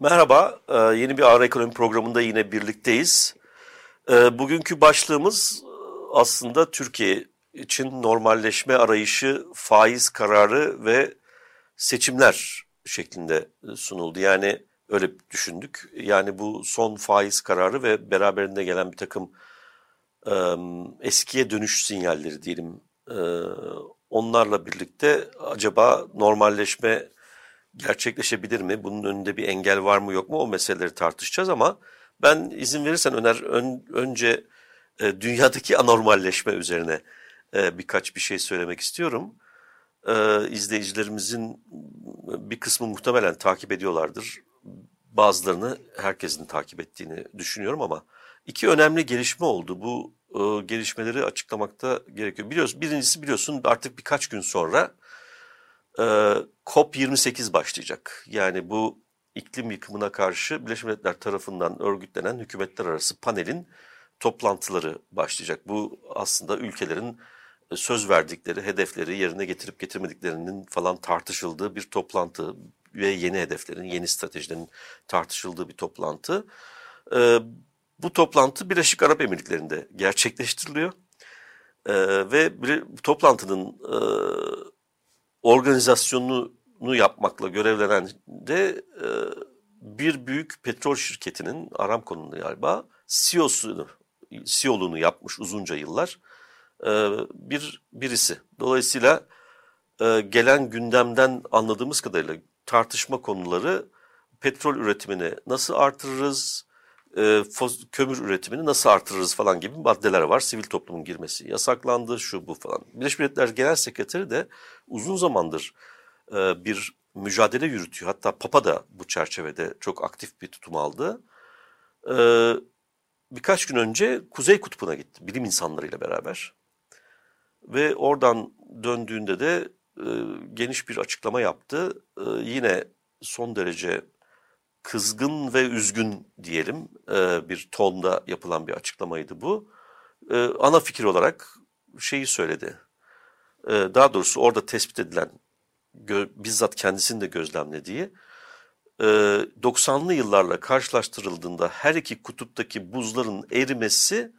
Merhaba, e, yeni bir Ara Ekonomi programında yine birlikteyiz. E, bugünkü başlığımız e, aslında Türkiye için normalleşme arayışı, faiz kararı ve seçimler şeklinde sunuldu. Yani öyle düşündük. Yani bu son faiz kararı ve beraberinde gelen bir takım eskiye dönüş sinyalleri diyelim. Onlarla birlikte acaba normalleşme gerçekleşebilir mi? Bunun önünde bir engel var mı yok mu? O meseleleri tartışacağız ama ben izin verirsen Öner ön, önce e, dünyadaki anormalleşme üzerine e, birkaç bir şey söylemek istiyorum. E, izleyicilerimizin bir kısmı muhtemelen takip ediyorlardır. Bazılarını herkesin takip ettiğini düşünüyorum ama iki önemli gelişme oldu. Bu e, gelişmeleri açıklamakta gerekiyor. Biliyoruz, birincisi biliyorsun artık birkaç gün sonra e, COP28 başlayacak. Yani bu iklim yıkımına karşı Birleşmiş Milletler tarafından örgütlenen hükümetler arası panelin toplantıları başlayacak. Bu aslında ülkelerin e, söz verdikleri hedefleri yerine getirip getirmediklerinin falan tartışıldığı bir toplantı ve yeni hedeflerin, yeni stratejilerin tartışıldığı bir toplantı. Ee, bu toplantı Birleşik Arap Emirlikleri'nde gerçekleştiriliyor. Ee, ve bir, toplantının e, organizasyonunu yapmakla görevlenen de e, bir büyük petrol şirketinin Aramco'nun galiba CEO'sunu CEO'luğunu yapmış uzunca yıllar e, bir birisi. Dolayısıyla e, gelen gündemden anladığımız kadarıyla tartışma konuları petrol üretimini nasıl artırırız, e, kömür üretimini nasıl artırırız falan gibi maddeler var. Sivil toplumun girmesi yasaklandı, şu bu falan. Birleşmiş Milletler Genel Sekreteri de uzun zamandır e, bir mücadele yürütüyor. Hatta Papa da bu çerçevede çok aktif bir tutum aldı. E, birkaç gün önce Kuzey Kutbu'na gitti bilim insanlarıyla beraber. Ve oradan döndüğünde de e, geniş bir açıklama yaptı. E, yine son derece kızgın ve üzgün diyelim e, bir tonda yapılan bir açıklamaydı bu. E, ana fikir olarak şeyi söyledi. E, daha doğrusu orada tespit edilen bizzat kendisini de gözlemlediği 90'lı yıllarla karşılaştırıldığında her iki kutuptaki buzların erimesi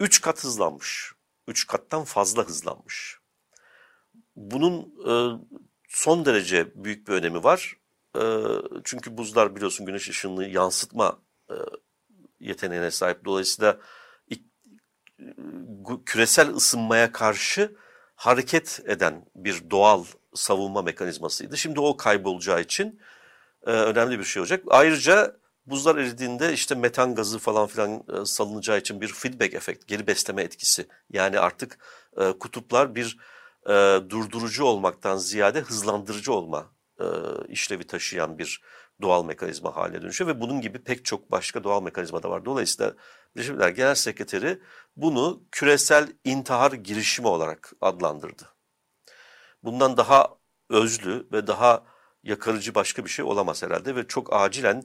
3 kat hızlanmış. 3 kattan fazla hızlanmış. Bunun son derece büyük bir önemi var. Çünkü buzlar biliyorsun güneş ışınını yansıtma yeteneğine sahip. Dolayısıyla küresel ısınmaya karşı hareket eden bir doğal savunma mekanizmasıydı. Şimdi o kaybolacağı için önemli bir şey olacak. Ayrıca buzlar eridiğinde işte metan gazı falan filan salınacağı için bir feedback efekt, geri besleme etkisi. Yani artık kutuplar bir durdurucu olmaktan ziyade hızlandırıcı olma e, işlevi taşıyan bir doğal mekanizma haline dönüşüyor ve bunun gibi pek çok başka doğal mekanizma da var. Dolayısıyla Birleşmiş Milletler Genel Sekreteri bunu küresel intihar girişimi olarak adlandırdı. Bundan daha özlü ve daha yakarıcı başka bir şey olamaz herhalde ve çok acilen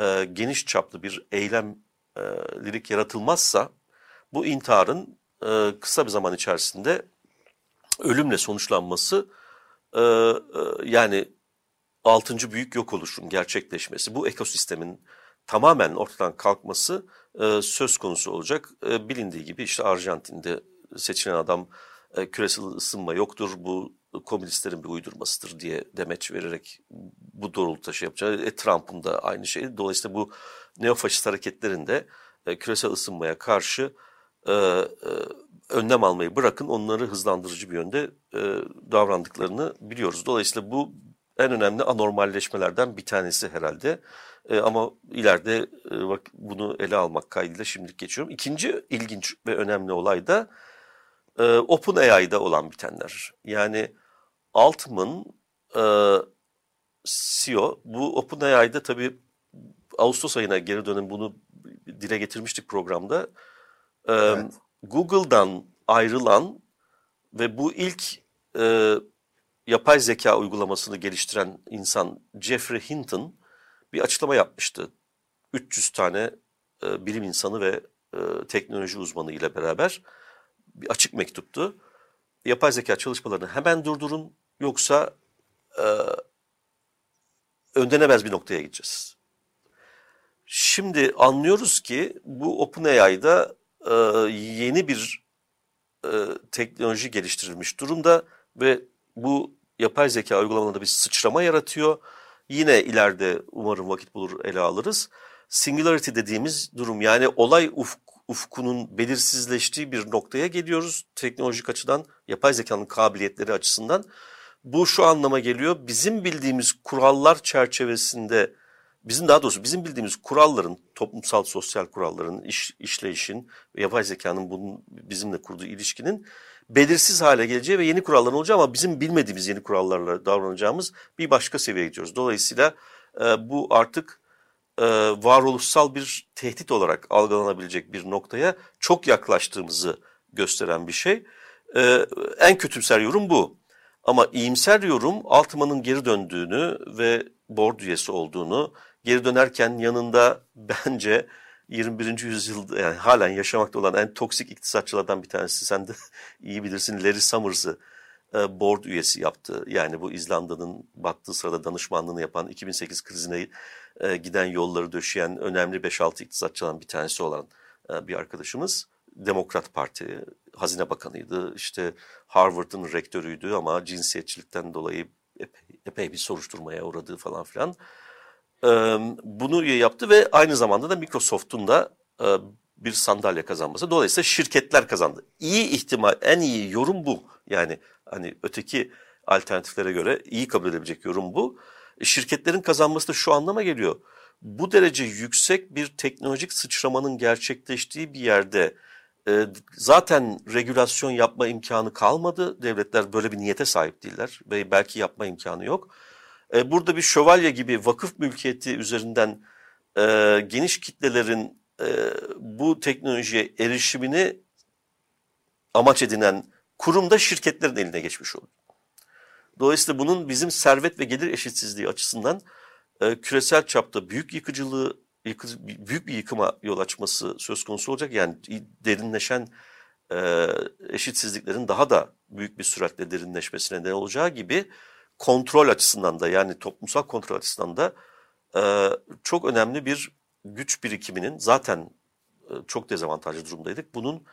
e, geniş çaplı bir eylemlilik yaratılmazsa bu intiharın e, kısa bir zaman içerisinde ölümle sonuçlanması e, e, yani altıncı büyük yok oluşun gerçekleşmesi, bu ekosistemin tamamen ortadan kalkması e, söz konusu olacak. E, bilindiği gibi işte Arjantin'de seçilen adam e, küresel ısınma yoktur, bu komünistlerin bir uydurmasıdır diye demeç vererek bu doğrultuda şey yapacak. E, Trump'ın da aynı şey. Dolayısıyla bu neofaşist hareketlerin de e, küresel ısınmaya karşı e, e, önlem almayı bırakın onları hızlandırıcı bir yönde e, davrandıklarını biliyoruz. Dolayısıyla bu en önemli anormalleşmelerden bir tanesi herhalde. E, ama ileride e, bak bunu ele almak kaydıyla şimdilik geçiyorum. İkinci ilginç ve önemli olay da e, OpenAI'da olan bitenler. Yani Altman e, CEO bu OpenAI'da tabii Ağustos ayına geri dönün bunu dile getirmiştik programda. E, evet. Google'dan ayrılan ve bu ilk e, yapay zeka uygulamasını geliştiren insan Jeffrey Hinton bir açıklama yapmıştı. 300 tane e, bilim insanı ve e, teknoloji uzmanı ile beraber bir açık mektuptu. Yapay zeka çalışmalarını hemen durdurun yoksa e, önlenemez bir noktaya gideceğiz. Şimdi anlıyoruz ki bu OpenAI'da e, yeni bir e, teknoloji geliştirilmiş durumda ve bu yapay zeka uygulamalarında bir sıçrama yaratıyor. Yine ileride umarım vakit bulur ele alırız. Singularity dediğimiz durum yani olay ufk, ufkunun belirsizleştiği bir noktaya geliyoruz teknolojik açıdan, yapay zekanın kabiliyetleri açısından. Bu şu anlama geliyor, bizim bildiğimiz kurallar çerçevesinde, bizim daha doğrusu bizim bildiğimiz kuralların, toplumsal sosyal kuralların, iş, işleyişin yapay zekanın bunun bizimle kurduğu ilişkinin belirsiz hale geleceği ve yeni kuralların olacağı ama bizim bilmediğimiz yeni kurallarla davranacağımız bir başka seviyeye gidiyoruz. Dolayısıyla e, bu artık e, varoluşsal bir tehdit olarak algılanabilecek bir noktaya çok yaklaştığımızı gösteren bir şey. E, en kötümser yorum bu. Ama iyimser yorum Altman'ın geri döndüğünü ve board üyesi olduğunu, geri dönerken yanında bence 21. yüzyılda yani halen yaşamakta olan en toksik iktisatçılardan bir tanesi. Sen de iyi bilirsin Larry Summers'ı e, board üyesi yaptı. Yani bu İzlanda'nın battığı sırada danışmanlığını yapan 2008 krizine e, giden yolları döşeyen önemli 5-6 iktisatçılardan bir tanesi olan e, bir arkadaşımız. Demokrat Parti hazine bakanıydı. İşte Harvard'ın rektörüydü ama cinsiyetçilikten dolayı epey, epey bir soruşturmaya uğradığı falan filan bunu üye yaptı ve aynı zamanda da Microsoft'un da bir sandalye kazanması. Dolayısıyla şirketler kazandı. İyi ihtimal, en iyi yorum bu. Yani hani öteki alternatiflere göre iyi kabul edebilecek yorum bu. E, şirketlerin kazanması da şu anlama geliyor. Bu derece yüksek bir teknolojik sıçramanın gerçekleştiği bir yerde e, zaten regülasyon yapma imkanı kalmadı. Devletler böyle bir niyete sahip değiller ve belki yapma imkanı yok. E, burada bir şövalye gibi vakıf mülkiyeti üzerinden e, geniş kitlelerin e, bu teknolojiye erişimini amaç edinen kurumda şirketlerin eline geçmiş olur. Dolayısıyla bunun bizim servet ve gelir eşitsizliği açısından e, küresel çapta büyük yıkıcılığı, yıkı, büyük bir yıkıma yol açması söz konusu olacak. Yani derinleşen e, eşitsizliklerin daha da büyük bir süratle derinleşmesine neden olacağı gibi kontrol açısından da yani toplumsal kontrol açısından da e, çok önemli bir güç birikiminin zaten e, çok dezavantajlı durumdaydık. Bunun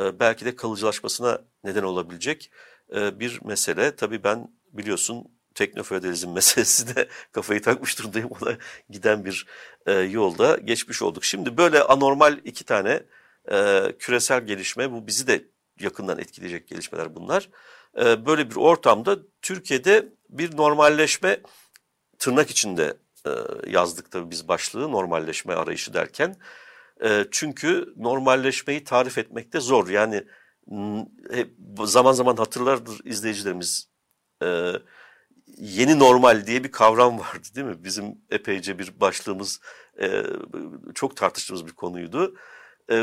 e, belki de kalıcılaşmasına neden olabilecek e, bir mesele. Tabii ben biliyorsun teknofeodalizm meselesi de kafayı takmış durumdayım. Ona giden bir e, yolda geçmiş olduk. Şimdi böyle anormal iki tane e, küresel gelişme bu bizi de yakından etkileyecek gelişmeler bunlar. E, böyle bir ortamda Türkiye'de bir normalleşme tırnak içinde e, yazdık tabii biz başlığı normalleşme arayışı derken. E, çünkü normalleşmeyi tarif etmekte zor. Yani zaman zaman hatırlardır izleyicilerimiz e, yeni normal diye bir kavram vardı değil mi? Bizim epeyce bir başlığımız çok tartıştığımız bir konuydu.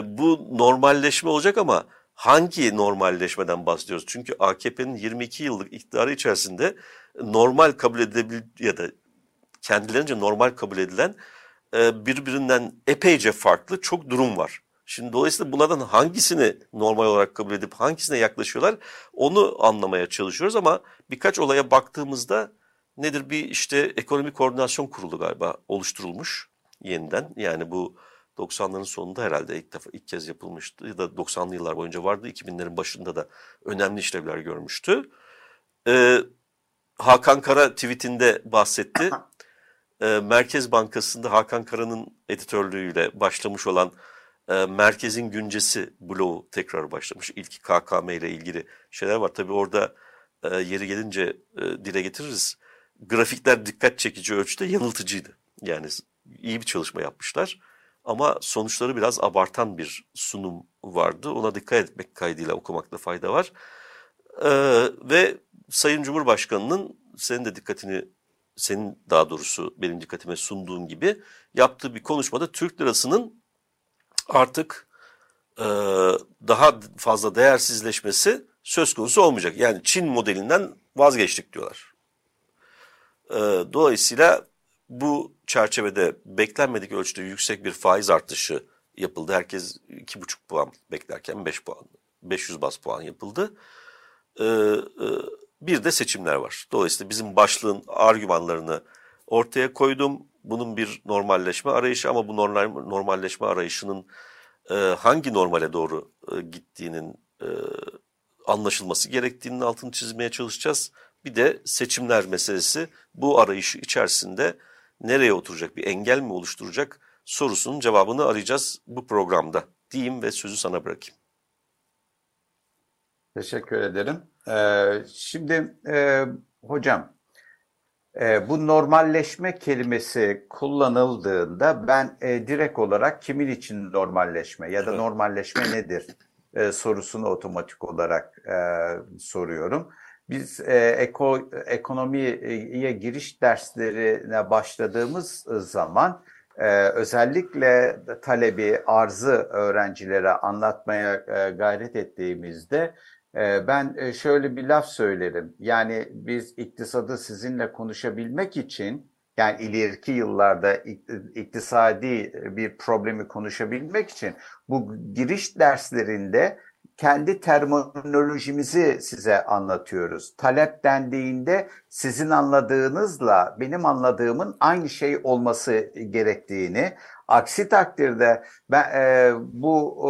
bu normalleşme olacak ama hangi normalleşmeden bahsediyoruz? Çünkü AKP'nin 22 yıllık iktidarı içerisinde normal kabul edilebil ya da kendilerince normal kabul edilen e, birbirinden epeyce farklı çok durum var. Şimdi dolayısıyla bunlardan hangisini normal olarak kabul edip hangisine yaklaşıyorlar onu anlamaya çalışıyoruz ama birkaç olaya baktığımızda nedir bir işte ekonomi koordinasyon kurulu galiba oluşturulmuş yeniden. Yani bu 90'ların sonunda herhalde ilk defa ilk kez yapılmıştı ya da 90'lı yıllar boyunca vardı. 2000'lerin başında da önemli işlevler görmüştü. Ee, Hakan Kara tweetinde bahsetti. Ee, Merkez Bankası'nda Hakan Kara'nın editörlüğüyle başlamış olan e, Merkez'in Güncesi bloğu tekrar başlamış. İlk KKM ile ilgili şeyler var. Tabii orada e, yeri gelince e, dile getiririz. Grafikler dikkat çekici ölçüde yanıltıcıydı. Yani iyi bir çalışma yapmışlar. Ama sonuçları biraz abartan bir sunum vardı. Ona dikkat etmek kaydıyla okumakta fayda var. Ee, ve Sayın Cumhurbaşkanı'nın senin de dikkatini, senin daha doğrusu benim dikkatime sunduğun gibi yaptığı bir konuşmada Türk lirasının artık e, daha fazla değersizleşmesi söz konusu olmayacak. Yani Çin modelinden vazgeçtik diyorlar. E, dolayısıyla bu çerçevede beklenmedik ölçüde yüksek bir faiz artışı yapıldı. Herkes 2,5 puan beklerken 5 puan, 500 bas puan yapıldı. Ee, e, bir de seçimler var. Dolayısıyla bizim başlığın argümanlarını ortaya koydum. bunun bir normalleşme arayışı ama bu normal, normalleşme arayışının e, hangi normale doğru e, gittiğinin e, anlaşılması gerektiğinin altını çizmeye çalışacağız. Bir de seçimler meselesi bu arayışı içerisinde nereye oturacak, bir engel mi oluşturacak sorusunun cevabını arayacağız bu programda diyeyim ve sözü sana bırakayım. Teşekkür ederim. Ee, şimdi e, hocam e, bu normalleşme kelimesi kullanıldığında ben e, direkt olarak kimin için normalleşme ya da normalleşme nedir e, sorusunu otomatik olarak e, soruyorum. Biz e, eko, ekonomiye giriş derslerine başladığımız zaman e, özellikle talebi, arzı öğrencilere anlatmaya e, gayret ettiğimizde e, ben e, şöyle bir laf söylerim. Yani biz iktisadı sizinle konuşabilmek için yani ileriki yıllarda iktisadi bir problemi konuşabilmek için bu giriş derslerinde kendi terminolojimizi size anlatıyoruz. Talep dendiğinde sizin anladığınızla benim anladığımın aynı şey olması gerektiğini, aksi takdirde ben, e, bu e,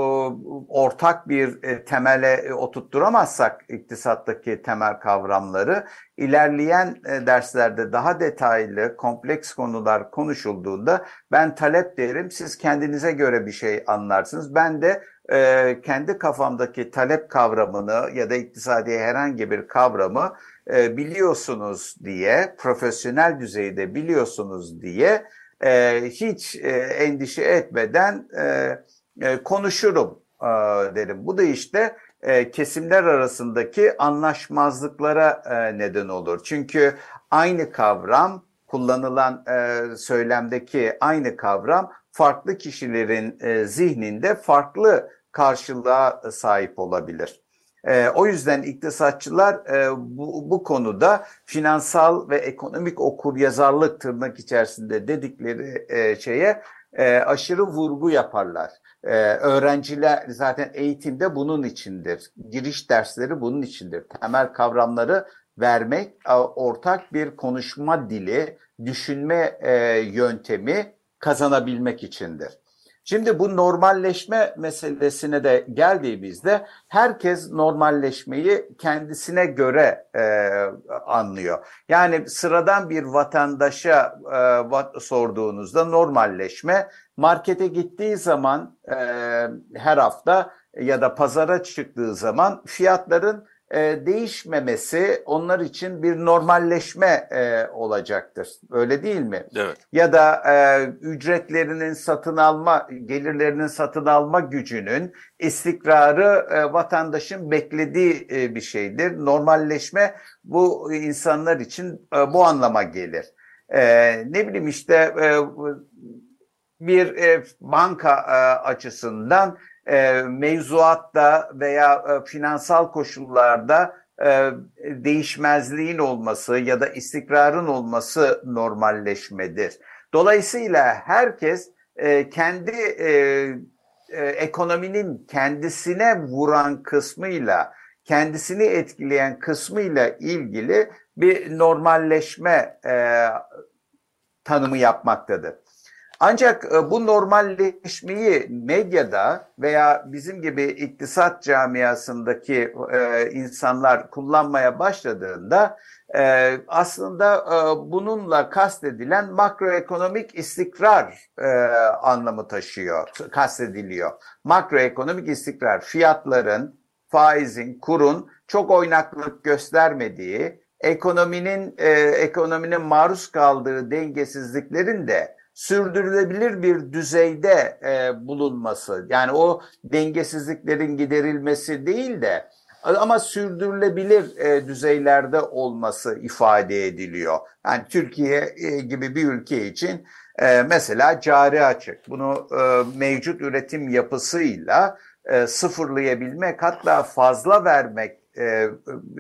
ortak bir e, temele e, oturtturamazsak iktisattaki temel kavramları ilerleyen e, derslerde daha detaylı, kompleks konular konuşulduğunda ben talep derim, siz kendinize göre bir şey anlarsınız. Ben de e, kendi kafamdaki talep kavramını ya da iktisadi herhangi bir kavramı e, biliyorsunuz diye, profesyonel düzeyde biliyorsunuz diye e, hiç e, endişe etmeden e, e, konuşurum e, derim. Bu da işte e, kesimler arasındaki anlaşmazlıklara e, neden olur. Çünkü aynı kavram kullanılan e, söylemdeki aynı kavram farklı kişilerin e, zihninde farklı karşılığa sahip olabilir. E, o yüzden iktisatçılar e, bu, bu konuda finansal ve ekonomik okuryazarlık tırnak içerisinde dedikleri e, şeye e, aşırı vurgu yaparlar. E, öğrenciler zaten eğitimde bunun içindir. Giriş dersleri bunun içindir. Temel kavramları vermek, ortak bir konuşma dili, düşünme e, yöntemi kazanabilmek içindir. Şimdi bu normalleşme meselesine de geldiğimizde herkes normalleşmeyi kendisine göre e, anlıyor. Yani sıradan bir vatandaşa e, sorduğunuzda normalleşme markete gittiği zaman e, her hafta ya da pazara çıktığı zaman fiyatların e, değişmemesi onlar için bir normalleşme e, olacaktır. Öyle değil mi? Evet. Ya da e, ücretlerinin satın alma, gelirlerinin satın alma gücünün istikrarı e, vatandaşın beklediği e, bir şeydir. Normalleşme bu insanlar için e, bu anlama gelir. E, ne bileyim işte e, bir e, banka e, açısından e, mevzuatta veya e, finansal koşullarda e, değişmezliğin olması ya da istikrarın olması normalleşmedir. Dolayısıyla herkes e, kendi e, e, ekonominin kendisine vuran kısmıyla, kendisini etkileyen kısmıyla ilgili bir normalleşme e, tanımı yapmaktadır. Ancak e, bu normalleşmeyi medyada veya bizim gibi iktisat camiasındaki e, insanlar kullanmaya başladığında e, aslında bununla kastedilen makroekonomik istikrar anlamı taşıyor, kastediliyor. Makroekonomik istikrar fiyatların, faizin, kurun çok oynaklık göstermediği, ekonominin ekonominin maruz kaldığı dengesizliklerin de sürdürülebilir bir düzeyde e, bulunması yani o dengesizliklerin giderilmesi değil de ama sürdürülebilir e, düzeylerde olması ifade ediliyor. Yani Türkiye e, gibi bir ülke için e, mesela cari açık bunu e, mevcut üretim yapısıyla e, sıfırlayabilmek hatta fazla vermek e,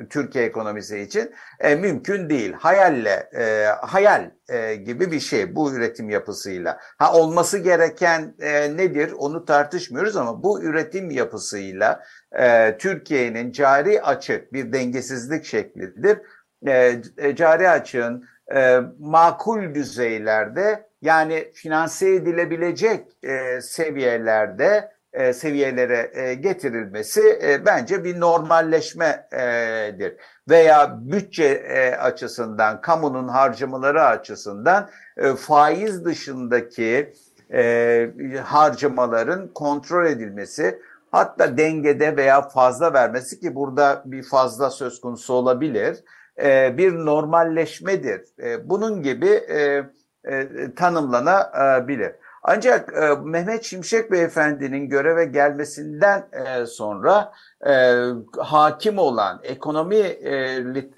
Türkiye ekonomisi için e, mümkün değil. Hayalle, e, hayal e, gibi bir şey bu üretim yapısıyla. Ha olması gereken e, nedir onu tartışmıyoruz ama bu üretim yapısıyla e, Türkiye'nin cari açık bir dengesizlik şeklidir. E, e, cari açığın e, makul düzeylerde Yani finanse edilebilecek e, seviyelerde e, seviyelere e, getirilmesi e, bence bir normalleşmedir. Veya bütçe e, açısından, kamunun harcamaları açısından e, faiz dışındaki e, harcamaların kontrol edilmesi, hatta dengede veya fazla vermesi ki burada bir fazla söz konusu olabilir, e, bir normalleşmedir. E, bunun gibi e, e, tanımlanabilir. Ancak e, Mehmet Şimşek Beyefendi'nin göreve gelmesinden e, sonra e, hakim olan ekonomi e,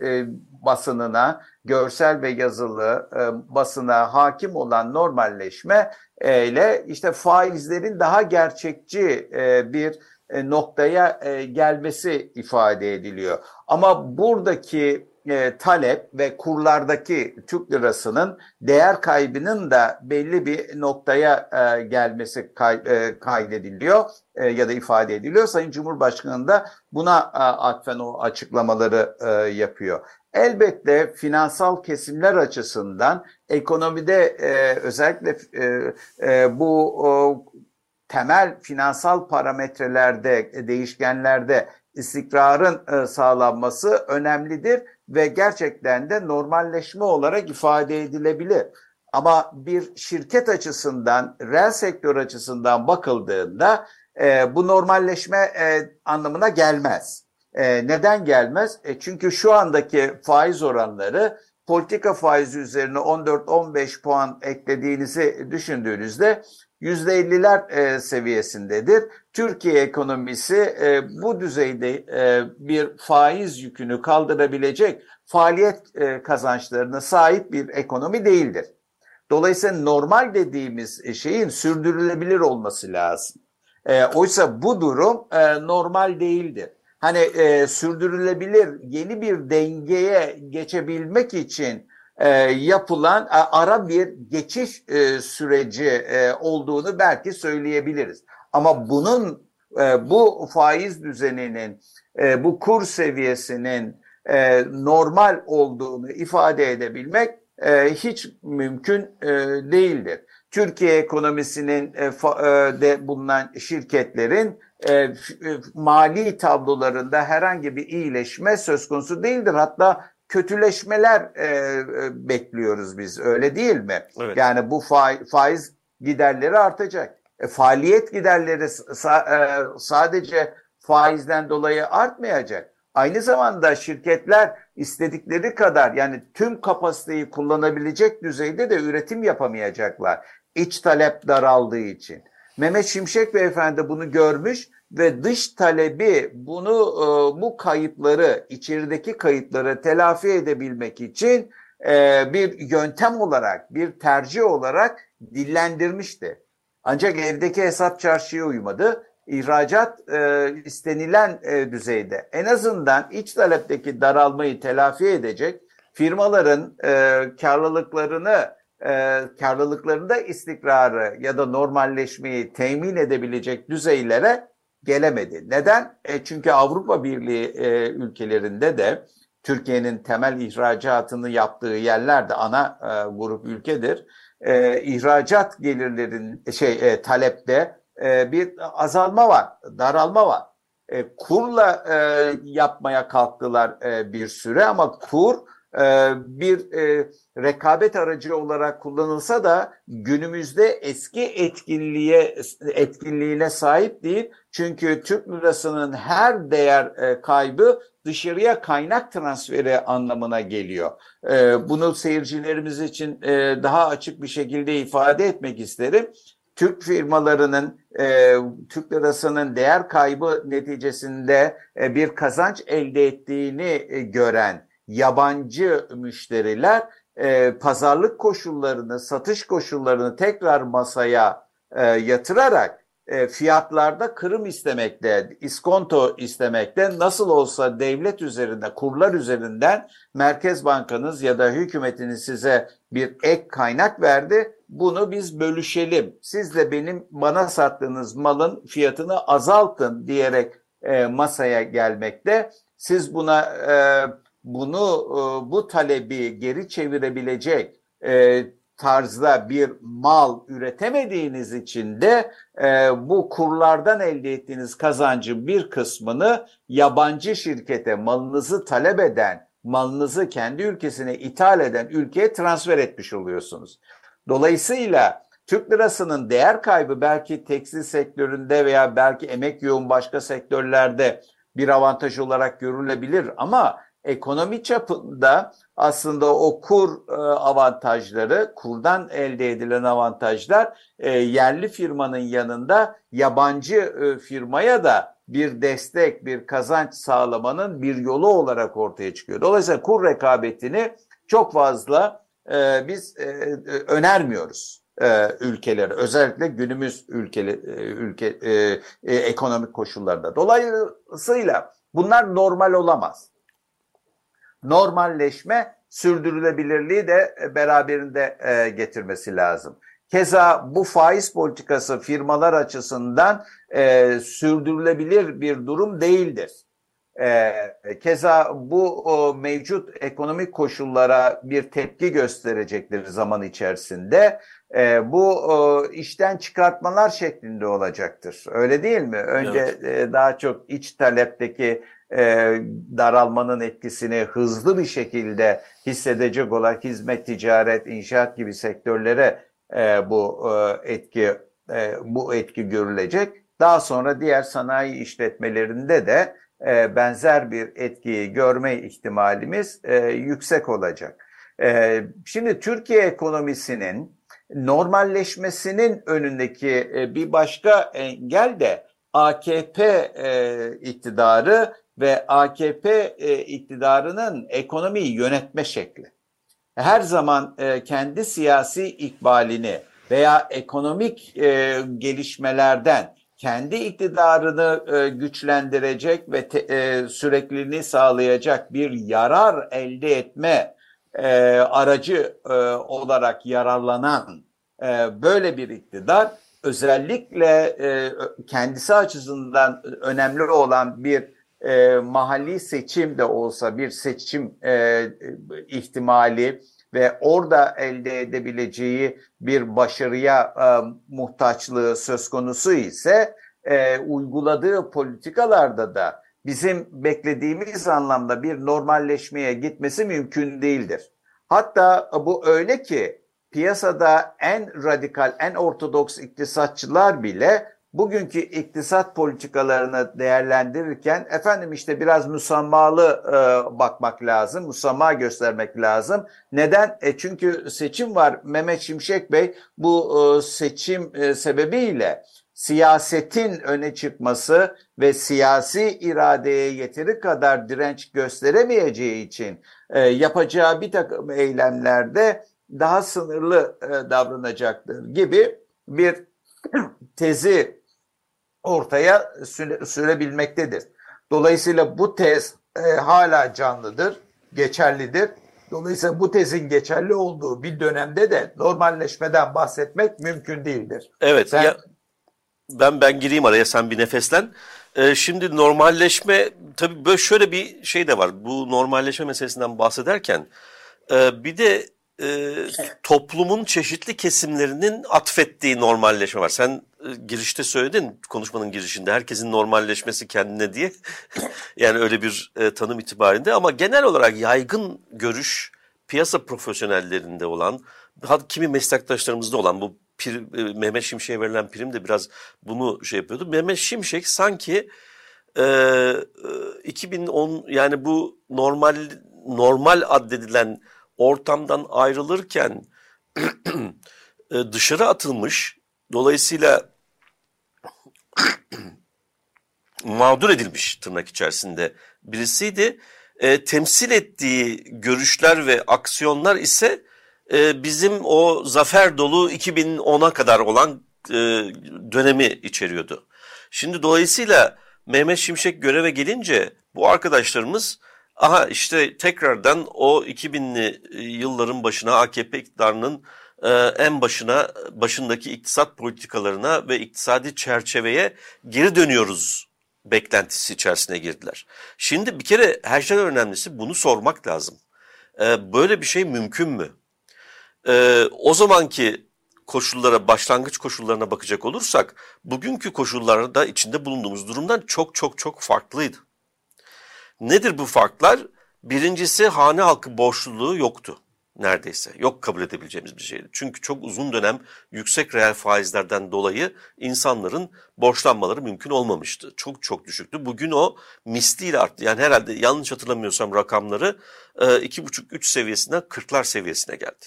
e, basınına, görsel ve yazılı e, basına hakim olan normalleşme e, ile işte faizlerin daha gerçekçi e, bir e, noktaya e, gelmesi ifade ediliyor. Ama buradaki e, talep ve kurlardaki Türk lirasının değer kaybının da belli bir noktaya e, gelmesi kay, e, kaydediliyor e, ya da ifade ediliyor. Sayın Cumhurbaşkanı da buna e, atfen o açıklamaları e, yapıyor. Elbette finansal kesimler açısından ekonomide e, özellikle e, e, bu o, temel finansal parametrelerde, değişkenlerde istikrarın e, sağlanması önemlidir ve gerçekten de normalleşme olarak ifade edilebilir. Ama bir şirket açısından, reel sektör açısından bakıldığında e, bu normalleşme e, anlamına gelmez. E, neden gelmez? E, çünkü şu andaki faiz oranları politika faizi üzerine 14-15 puan eklediğinizi düşündüğünüzde %50'ler e, seviyesindedir. Türkiye ekonomisi e, bu düzeyde e, bir faiz yükünü kaldırabilecek faaliyet e, kazançlarına sahip bir ekonomi değildir. Dolayısıyla normal dediğimiz şeyin sürdürülebilir olması lazım. E, oysa bu durum e, normal değildir. Hani e, sürdürülebilir yeni bir dengeye geçebilmek için e, yapılan e, ara bir geçiş e, süreci e, olduğunu belki söyleyebiliriz. Ama bunun e, bu faiz düzeninin, e, bu kur seviyesinin e, normal olduğunu ifade edebilmek e, hiç mümkün e, değildir. Türkiye ekonomisinin e, e, de bulunan şirketlerin e, e, mali tablolarında herhangi bir iyileşme söz konusu değildir. Hatta kötüleşmeler e, e, bekliyoruz biz öyle değil mi? Evet. Yani bu faiz giderleri artacak. E, faaliyet giderleri e, sadece faizden dolayı artmayacak. Aynı zamanda şirketler istedikleri kadar yani tüm kapasiteyi kullanabilecek düzeyde de üretim yapamayacaklar. İç talep daraldığı için. Mehmet Şimşek Beyefendi bunu görmüş ve dış talebi bunu e, bu kayıpları içerideki kayıpları telafi edebilmek için e, bir yöntem olarak bir tercih olarak dillendirmişti. Ancak evdeki hesap çarşıya uymadı. İhracat e, istenilen e, düzeyde en azından iç talepteki daralmayı telafi edecek firmaların e, karlılıklarını e, karlılıklarında istikrarı ya da normalleşmeyi temin edebilecek düzeylere gelemedi. Neden? E çünkü Avrupa Birliği e, ülkelerinde de Türkiye'nin temel ihracatını yaptığı yerlerde ana e, grup ülkedir. E, ihracat gelirlerin şey e, talepte e, bir azalma var, daralma var. E, kurla e, yapmaya kalktılar e, bir süre ama kur bir e, rekabet aracı olarak kullanılsa da günümüzde eski etkinliğe etkinliğine sahip değil. Çünkü Türk lirasının her değer e, kaybı dışarıya kaynak transferi anlamına geliyor. Bunu seyircilerimiz için daha açık bir şekilde ifade etmek isterim. Türk firmalarının e, Türk lirasının değer kaybı neticesinde e, bir kazanç elde ettiğini e, gören yabancı müşteriler e, pazarlık koşullarını, satış koşullarını tekrar masaya e, yatırarak e, fiyatlarda kırım istemekte, iskonto istemekte nasıl olsa devlet üzerinde, kurlar üzerinden Merkez Bankanız ya da hükümetiniz size bir ek kaynak verdi. Bunu biz bölüşelim. Siz de benim bana sattığınız malın fiyatını azaltın diyerek e, masaya gelmekte. Siz buna e, bunu e, bu talebi geri çevirebilecek e, tarzda bir mal üretemediğiniz için de e, bu kurlardan elde ettiğiniz kazancın bir kısmını yabancı şirkete malınızı talep eden, malınızı kendi ülkesine ithal eden ülkeye transfer etmiş oluyorsunuz. Dolayısıyla Türk lirasının değer kaybı belki tekstil sektöründe veya belki emek yoğun başka sektörlerde bir avantaj olarak görülebilir ama ekonomi çapında aslında o kur e, avantajları, kurdan elde edilen avantajlar e, yerli firmanın yanında yabancı e, firmaya da bir destek, bir kazanç sağlamanın bir yolu olarak ortaya çıkıyor. Dolayısıyla kur rekabetini çok fazla biz önermiyoruz ülkeleri özellikle günümüz ülkeli ülke e, e, ekonomik koşullarda. Dolayısıyla bunlar normal olamaz. Normalleşme sürdürülebilirliği de beraberinde e, getirmesi lazım. Keza bu faiz politikası firmalar açısından e, sürdürülebilir bir durum değildir. E, keza bu o, mevcut ekonomik koşullara bir tepki gösterecektir zaman içerisinde e, bu e, işten çıkartmalar şeklinde olacaktır. Öyle değil mi? Önce evet. e, daha çok iç talepteki e, daralmanın etkisini hızlı bir şekilde hissedecek olan hizmet, ticaret, inşaat gibi sektörlere e, bu e, etki e, bu etki görülecek. Daha sonra diğer sanayi işletmelerinde de e, benzer bir etkiyi görme ihtimalimiz e, yüksek olacak. E, şimdi Türkiye ekonomisinin normalleşmesinin önündeki e, bir başka engel de AKP e, iktidarı ve AKP e, iktidarının ekonomiyi yönetme şekli. Her zaman kendi siyasi ikbalini veya ekonomik gelişmelerden kendi iktidarını güçlendirecek ve sürekliliğini sağlayacak bir yarar elde etme e, aracı e, olarak yararlanan e, böyle bir iktidar özellikle e, kendisi açısından önemli olan bir e, mahalli seçim de olsa bir seçim e, ihtimali ve orada elde edebileceği bir başarıya e, muhtaçlığı söz konusu ise e, uyguladığı politikalarda da bizim beklediğimiz anlamda bir normalleşmeye gitmesi mümkün değildir. Hatta bu öyle ki piyasada en radikal, en ortodoks iktisatçılar bile bugünkü iktisat politikalarını değerlendirirken efendim işte biraz musammalı e, bakmak lazım, musamma göstermek lazım. Neden? E çünkü seçim var. Mehmet Şimşek Bey bu e, seçim e, sebebiyle siyasetin öne çıkması ve siyasi iradeye yeteri kadar direnç gösteremeyeceği için e, yapacağı bir takım eylemlerde daha sınırlı e, davranacaktır gibi bir tezi ortaya süre, sürebilmektedir. Dolayısıyla bu tez e, hala canlıdır, geçerlidir. Dolayısıyla bu tezin geçerli olduğu bir dönemde de normalleşmeden bahsetmek mümkün değildir. Evet. Sen, ya, ben ben gireyim araya sen bir nefeslen. Ee, şimdi normalleşme tabii böyle şöyle bir şey de var. Bu normalleşme meselesinden bahsederken e, bir de e, toplumun çeşitli kesimlerinin atfettiği normalleşme var. Sen e, girişte söyledin konuşmanın girişinde herkesin normalleşmesi kendine diye. yani öyle bir e, tanım itibarinde ama genel olarak yaygın görüş piyasa profesyonellerinde olan kimi meslektaşlarımızda olan bu pir, e, Mehmet Şimşek'e verilen prim de biraz bunu şey yapıyordu. Mehmet Şimşek sanki e, 2010 e, yani bu normal normal addedilen ortamdan ayrılırken e, dışarı atılmış dolayısıyla mağdur edilmiş tırnak içerisinde birisiydi. E, temsil ettiği görüşler ve aksiyonlar ise e, bizim o zafer dolu 2010'a kadar olan e, dönemi içeriyordu. Şimdi dolayısıyla Mehmet Şimşek göreve gelince bu arkadaşlarımız aha işte tekrardan o 2000'li yılların başına AKP iktidarının e, en başına başındaki iktisat politikalarına ve iktisadi çerçeveye geri dönüyoruz beklentisi içerisine girdiler. Şimdi bir kere her şeyden önemlisi bunu sormak lazım. E, böyle bir şey mümkün mü? e, o zamanki koşullara, başlangıç koşullarına bakacak olursak bugünkü koşullarda içinde bulunduğumuz durumdan çok çok çok farklıydı. Nedir bu farklar? Birincisi hane halkı borçluluğu yoktu neredeyse. Yok kabul edebileceğimiz bir şeydi. Çünkü çok uzun dönem yüksek reel faizlerden dolayı insanların borçlanmaları mümkün olmamıştı. Çok çok düşüktü. Bugün o misliyle arttı. Yani herhalde yanlış hatırlamıyorsam rakamları 2,5-3 e, seviyesinden 40'lar seviyesine geldi.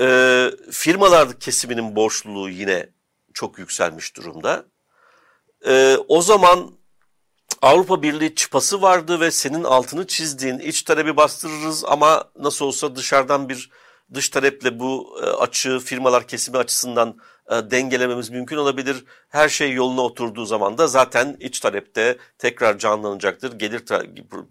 E, firmalar kesiminin borçluluğu yine çok yükselmiş durumda. E, o zaman Avrupa Birliği çıpası vardı ve senin altını çizdiğin iç talebi bastırırız ama nasıl olsa dışarıdan bir dış taleple bu e, açığı firmalar kesimi açısından e, dengelememiz mümkün olabilir. Her şey yoluna oturduğu zaman da zaten iç talepte tekrar canlanacaktır. Gelir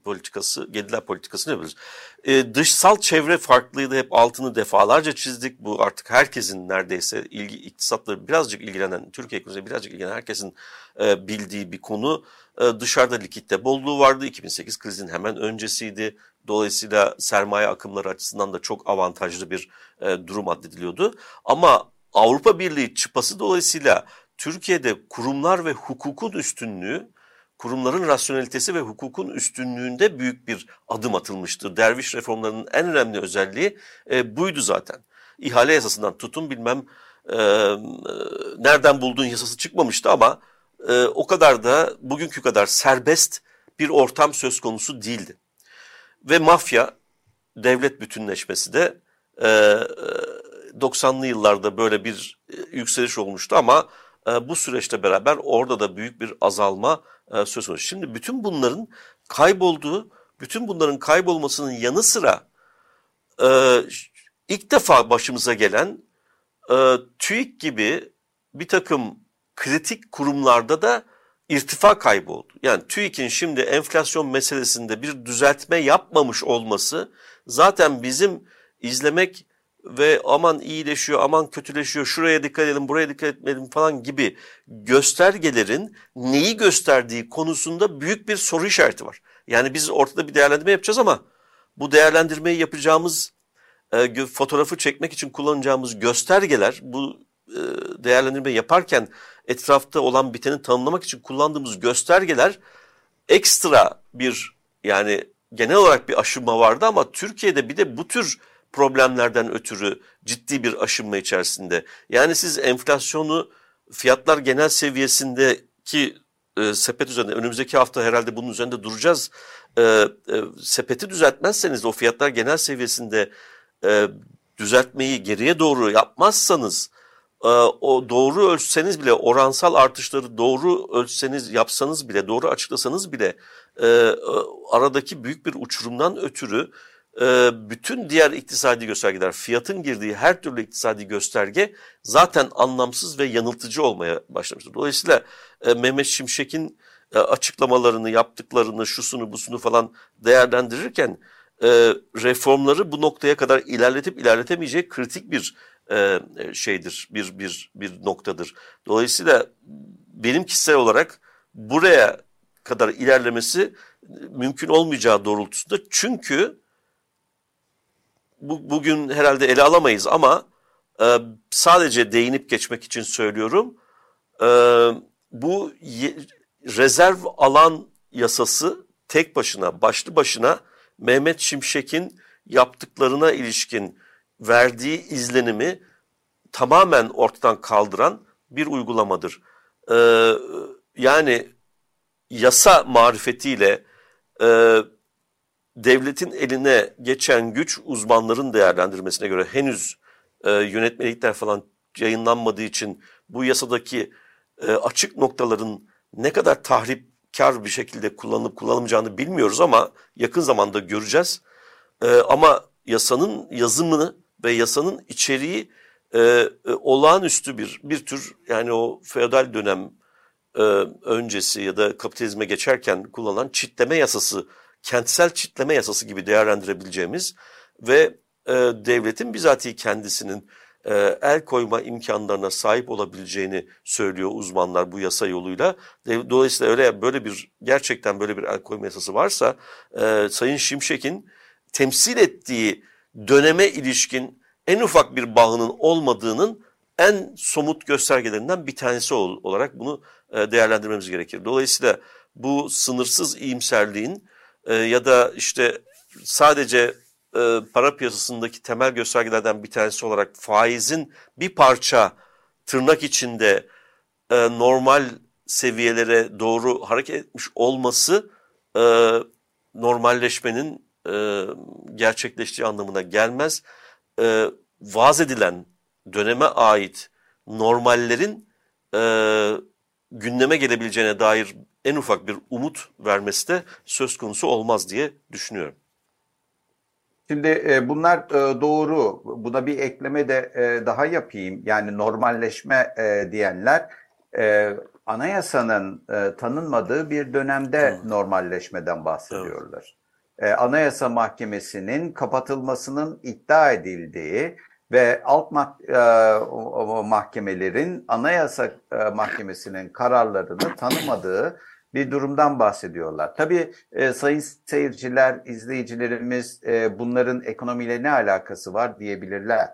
politikası, gelirler politikası ne biliriz. E, dışsal çevre farklıydı. Hep altını defalarca çizdik. Bu artık herkesin neredeyse ilgi, iktisatla birazcık ilgilenen, Türkiye ekonomisiyle birazcık ilgilenen herkesin e, bildiği bir konu. E, dışarıda likitte bolluğu vardı. 2008 krizin hemen öncesiydi. Dolayısıyla sermaye akımları açısından da çok avantajlı bir e, durum addediliyordu. Ama Avrupa Birliği çıpası dolayısıyla Türkiye'de kurumlar ve hukukun üstünlüğü, kurumların rasyonelitesi ve hukukun üstünlüğünde büyük bir adım atılmıştır. Derviş reformlarının en önemli özelliği e, buydu zaten. İhale yasasından tutun bilmem e, nereden bulduğun yasası çıkmamıştı ama e, o kadar da bugünkü kadar serbest bir ortam söz konusu değildi. Ve mafya devlet bütünleşmesi de e, 90'lı yıllarda böyle bir e, yükseliş olmuştu ama e, bu süreçte beraber orada da büyük bir azalma e, söz konusu. Şimdi bütün bunların kaybolduğu, bütün bunların kaybolmasının yanı sıra ilk defa başımıza gelen TÜİK gibi bir takım kritik kurumlarda da irtifa kaybı oldu. Yani TÜİK'in şimdi enflasyon meselesinde bir düzeltme yapmamış olması zaten bizim izlemek ve aman iyileşiyor, aman kötüleşiyor, şuraya dikkat edelim, buraya dikkat etmeyelim falan gibi göstergelerin neyi gösterdiği konusunda büyük bir soru işareti var. Yani biz ortada bir değerlendirme yapacağız ama bu değerlendirmeyi yapacağımız e, fotoğrafı çekmek için kullanacağımız göstergeler, bu değerlendirme yaparken etrafta olan biteni tanımlamak için kullandığımız göstergeler ekstra bir yani genel olarak bir aşınma vardı ama Türkiye'de bir de bu tür problemlerden ötürü ciddi bir aşınma içerisinde. Yani siz enflasyonu fiyatlar genel seviyesindeki e, sepet üzerinde önümüzdeki hafta herhalde bunun üzerinde duracağız. E, e, sepeti düzeltmezseniz o fiyatlar genel seviyesinde e, düzeltmeyi geriye doğru yapmazsanız e, o doğru ölçseniz bile oransal artışları doğru ölçseniz yapsanız bile doğru açıklasanız bile e, e aradaki büyük bir uçurumdan ötürü ee, bütün diğer iktisadi göstergeler, fiyatın girdiği her türlü iktisadi gösterge zaten anlamsız ve yanıltıcı olmaya başlamıştır. Dolayısıyla e, Mehmet Şimşek'in e, açıklamalarını, yaptıklarını, şusunu, busunu falan değerlendirirken e, reformları bu noktaya kadar ilerletip ilerletemeyeceği kritik bir şeydir, bir bir bir noktadır. Dolayısıyla benim kişisel olarak buraya kadar ilerlemesi mümkün olmayacağı doğrultusunda çünkü bu, bugün herhalde ele alamayız ama e, sadece değinip geçmek için söylüyorum. E, bu ye, rezerv alan yasası tek başına, başlı başına Mehmet Şimşek'in yaptıklarına ilişkin verdiği izlenimi tamamen ortadan kaldıran bir uygulamadır. Ee, yani yasa marifetiyle e, devletin eline geçen güç uzmanların değerlendirmesine göre henüz e, yönetmelikler falan yayınlanmadığı için bu yasadaki e, açık noktaların ne kadar tahripkar bir şekilde kullanılıp kullanılmayacağını bilmiyoruz ama yakın zamanda göreceğiz. E, ama yasanın yazımını ve yasanın içeriği e, e, olağanüstü bir bir tür yani o feodal dönem e, öncesi ya da kapitalizme geçerken kullanılan çitleme yasası kentsel çitleme yasası gibi değerlendirebileceğimiz ve e, devletin bizatihi kendisinin e, el koyma imkanlarına sahip olabileceğini söylüyor uzmanlar bu yasa yoluyla. Dolayısıyla öyle böyle bir gerçekten böyle bir el koyma yasası varsa e, Sayın Şimşek'in temsil ettiği döneme ilişkin en ufak bir bağının olmadığının en somut göstergelerinden bir tanesi olarak bunu e, değerlendirmemiz gerekir. Dolayısıyla bu sınırsız iyimserliğin e, ya da işte sadece e, para piyasasındaki temel göstergelerden bir tanesi olarak faizin bir parça tırnak içinde normal seviyelere doğru hareket etmiş olması normalleşmenin gerçekleştiği anlamına gelmez. Vaz edilen döneme ait normallerin e, gündeme gelebileceğine dair en ufak bir umut vermesi de söz konusu olmaz diye düşünüyorum. Şimdi e, bunlar e, doğru. Buna bir ekleme de e, daha yapayım. Yani normalleşme e, diyenler e, anayasanın e, tanınmadığı bir dönemde hmm. normalleşmeden bahsediyorlar. Evet. E, Anayasa Mahkemesi'nin kapatılmasının iddia edildiği ve alt e, mahkemelerin Anayasa e, Mahkemesi'nin kararlarını tanımadığı bir durumdan bahsediyorlar. Tabii e, sayın seyirciler, izleyicilerimiz e, bunların ekonomiyle ne alakası var diyebilirler.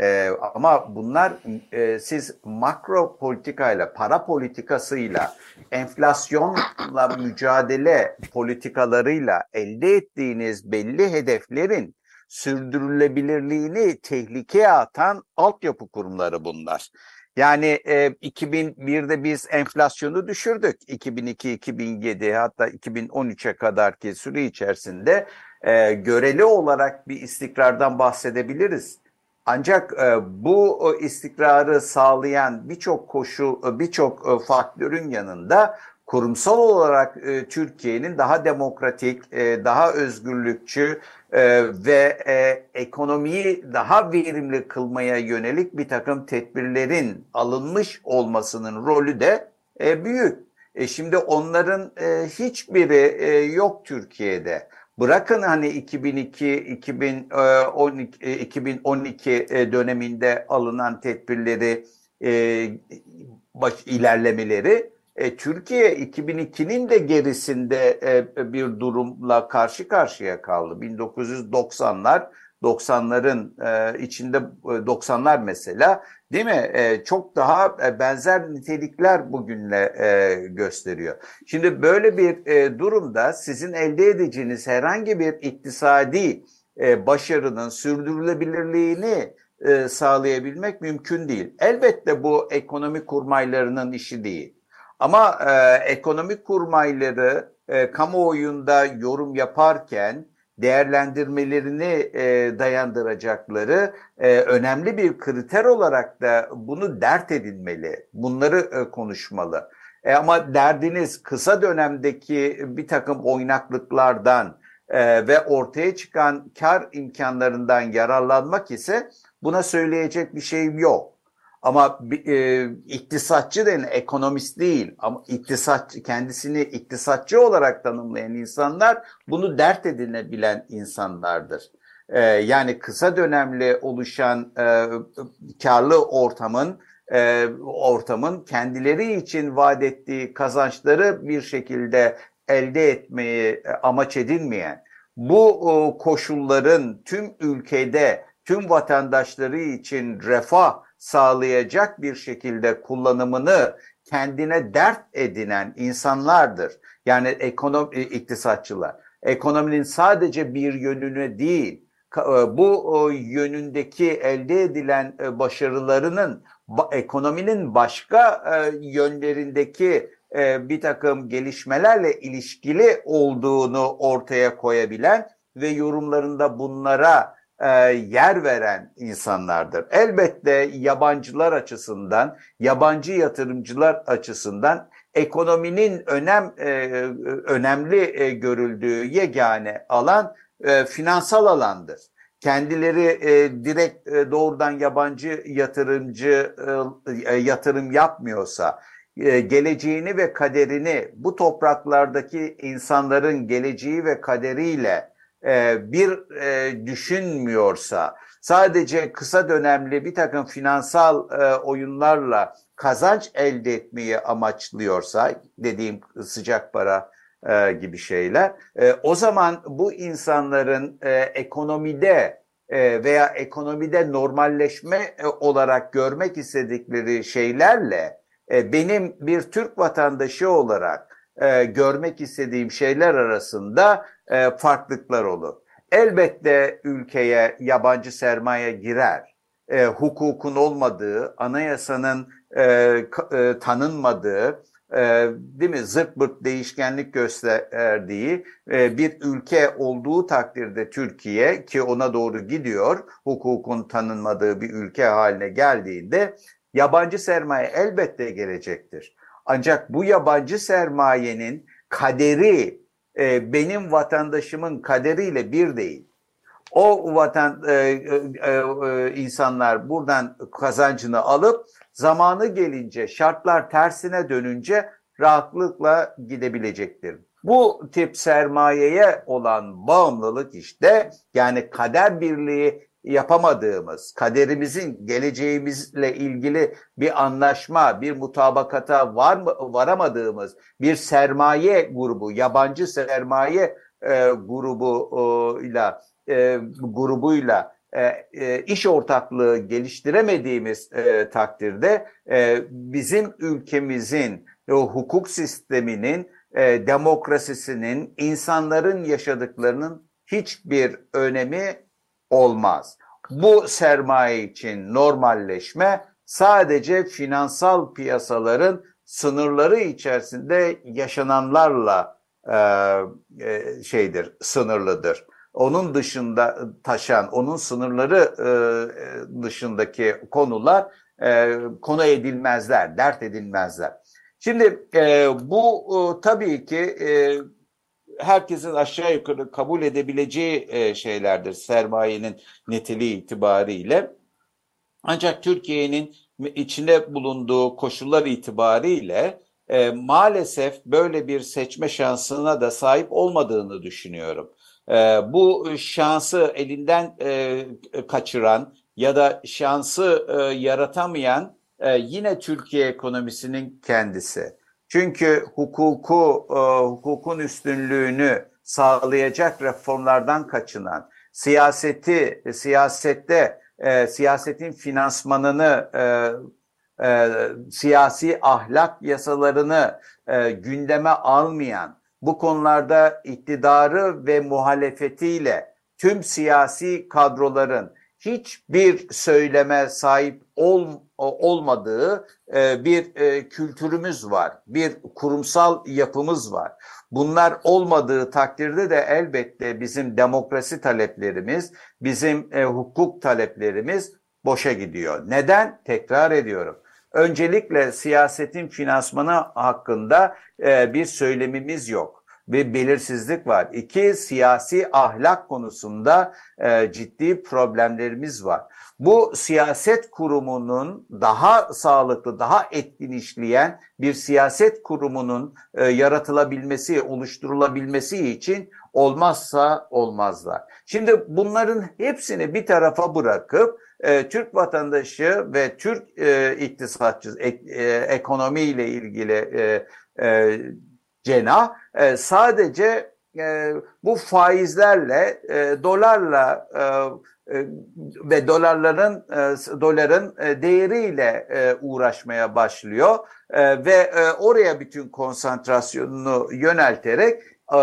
E, ama bunlar e, siz makro politikayla, para politikasıyla, enflasyonla mücadele politikalarıyla elde ettiğiniz belli hedeflerin sürdürülebilirliğini tehlikeye atan altyapı kurumları bunlar. Yani e, 2001'de biz enflasyonu düşürdük. 2002-2007 hatta 2013'e kadarki süre içerisinde e, göreli olarak bir istikrardan bahsedebiliriz. Ancak e, bu istikrarı sağlayan birçok koşu, birçok e, faktörün yanında kurumsal olarak e, Türkiye'nin daha demokratik, e, daha özgürlükçü e, ve e, ekonomiyi daha verimli kılmaya yönelik bir takım tedbirlerin alınmış olmasının rolü de e, büyük. E, şimdi onların e, hiçbiri e, yok Türkiye'de. Bırakın hani 2002 2012 2012 döneminde alınan tedbirleri e, baş ilerlemeleri e, Türkiye 2002'nin de gerisinde e, bir durumla karşı karşıya kaldı. 1990'lar 90'ların e, içinde 90'lar e, mesela değil mi? E, çok daha e, benzer nitelikler bugünle e, gösteriyor. Şimdi böyle bir e, durumda sizin elde edeceğiniz herhangi bir iktisadi e, başarının sürdürülebilirliğini e, sağlayabilmek mümkün değil. Elbette bu ekonomi kurmaylarının işi değil. Ama e, ekonomik kurmayları e, kamuoyunda yorum yaparken değerlendirmelerini e, dayandıracakları e, önemli bir kriter olarak da bunu dert edinmeli. Bunları e, konuşmalı. E, ama derdiniz kısa dönemdeki bir takım oynaklıklardan e, ve ortaya çıkan kar imkanlarından yararlanmak ise buna söyleyecek bir şeyim yok. Ama e, iktisatçı denen ekonomist değil ama iktisatçı kendisini iktisatçı olarak tanımlayan insanlar bunu dert edinebilen insanlardır. E, yani kısa dönemli oluşan e, karlı ortamın e, ortamın kendileri için vaat ettiği kazançları bir şekilde elde etmeyi e, amaç edinmeyen bu e, koşulların tüm ülkede tüm vatandaşları için refah sağlayacak bir şekilde kullanımını kendine dert edinen insanlardır. Yani ekonomi e, iktisatçılar. Ekonominin sadece bir yönünü değil, e, bu yönündeki elde edilen e, başarılarının ekonominin başka yönlerindeki bir takım gelişmelerle ilişkili olduğunu ortaya koyabilen ve yorumlarında bunlara e, yer veren insanlardır. Elbette yabancılar açısından, yabancı yatırımcılar açısından ekonominin önem e, önemli e, görüldüğü yegane alan finansal alandır. Kendileri direkt doğrudan yabancı yatırımcı yatırım yapmıyorsa, geleceğini ve kaderini bu topraklardaki insanların geleceği ve kaderiyle bir e, düşünmüyorsa, sadece kısa dönemli bir takım finansal e, oyunlarla kazanç elde etmeyi amaçlıyorsa, dediğim sıcak para gibi şeyler, o zaman bu insanların ekonomide e, veya ekonomide normalleşme e, olarak görmek istedikleri şeylerle e, benim bir Türk vatandaşı olarak e, görmek istediğim şeyler arasında e, farklılıklar olur. Elbette ülkeye yabancı sermaye girer. E, hukukun olmadığı, anayasanın e, e, tanınmadığı, e, değil mi zırt pırt değişkenlik gösterdiği e, bir ülke olduğu takdirde Türkiye ki ona doğru gidiyor, hukukun tanınmadığı bir ülke haline geldiğinde yabancı sermaye elbette gelecektir. Ancak bu yabancı sermayenin kaderi e, benim vatandaşımın kaderiyle bir değil. O vatan e, e, e, insanlar buradan kazancını alıp zamanı gelince şartlar tersine dönünce rahatlıkla gidebilecektir. Bu tip sermayeye olan bağımlılık işte yani kader birliği yapamadığımız, kaderimizin geleceğimizle ilgili bir anlaşma, bir mutabakata var mı, varamadığımız bir sermaye grubu, yabancı sermaye e, grubuyla e, grubuyla e, e, iş ortaklığı geliştiremediğimiz e, takdirde e, bizim ülkemizin e, hukuk sisteminin, e, demokrasisinin, insanların yaşadıklarının hiçbir önemi olmaz. Bu sermaye için normalleşme sadece finansal piyasaların sınırları içerisinde yaşananlarla e, e, şeydir, sınırlıdır. Onun dışında taşan, onun sınırları e, dışındaki konular e, konu edilmezler, dert edilmezler. Şimdi e, bu e, tabii ki e, herkesin aşağı yukarı kabul edebileceği e, şeylerdir sermayenin niteliği itibariyle. Ancak Türkiye'nin içinde bulunduğu koşullar itibariyle e, maalesef böyle bir seçme şansına da sahip olmadığını düşünüyorum. E, bu şansı elinden kaçıran ya da şansı e, yaratamayan yine Türkiye ekonomisinin kendisi. Çünkü hukuku, e, hukukun üstünlüğünü sağlayacak reformlardan kaçınan, siyaseti, siyasette, e, siyasetin finansmanını, e, e, siyasi ahlak yasalarını e, gündeme almayan, bu konularda iktidarı ve muhalefetiyle tüm siyasi kadroların hiçbir söyleme sahip ol, olmadığı e, bir e, kültürümüz var. Bir kurumsal yapımız var. Bunlar olmadığı takdirde de elbette bizim demokrasi taleplerimiz, bizim e, hukuk taleplerimiz boşa gidiyor. Neden? Tekrar ediyorum. Öncelikle siyasetin finansmanı hakkında bir söylemimiz yok ve belirsizlik var. İki, siyasi ahlak konusunda e, ciddi problemlerimiz var. Bu siyaset kurumunun daha sağlıklı, daha etkin işleyen bir siyaset kurumunun e, yaratılabilmesi, oluşturulabilmesi için olmazsa olmazlar. Şimdi bunların hepsini bir tarafa bırakıp e, Türk vatandaşı ve Türk e, iktisatçı, ek, e, ekonomiyle ilgili e, e, cenah. E, sadece e, bu faizlerle, e, dolarla e, e, ve dolarların e, doların e, değeriyle e, uğraşmaya başlıyor. E, ve e, oraya bütün konsantrasyonunu yönelterek e,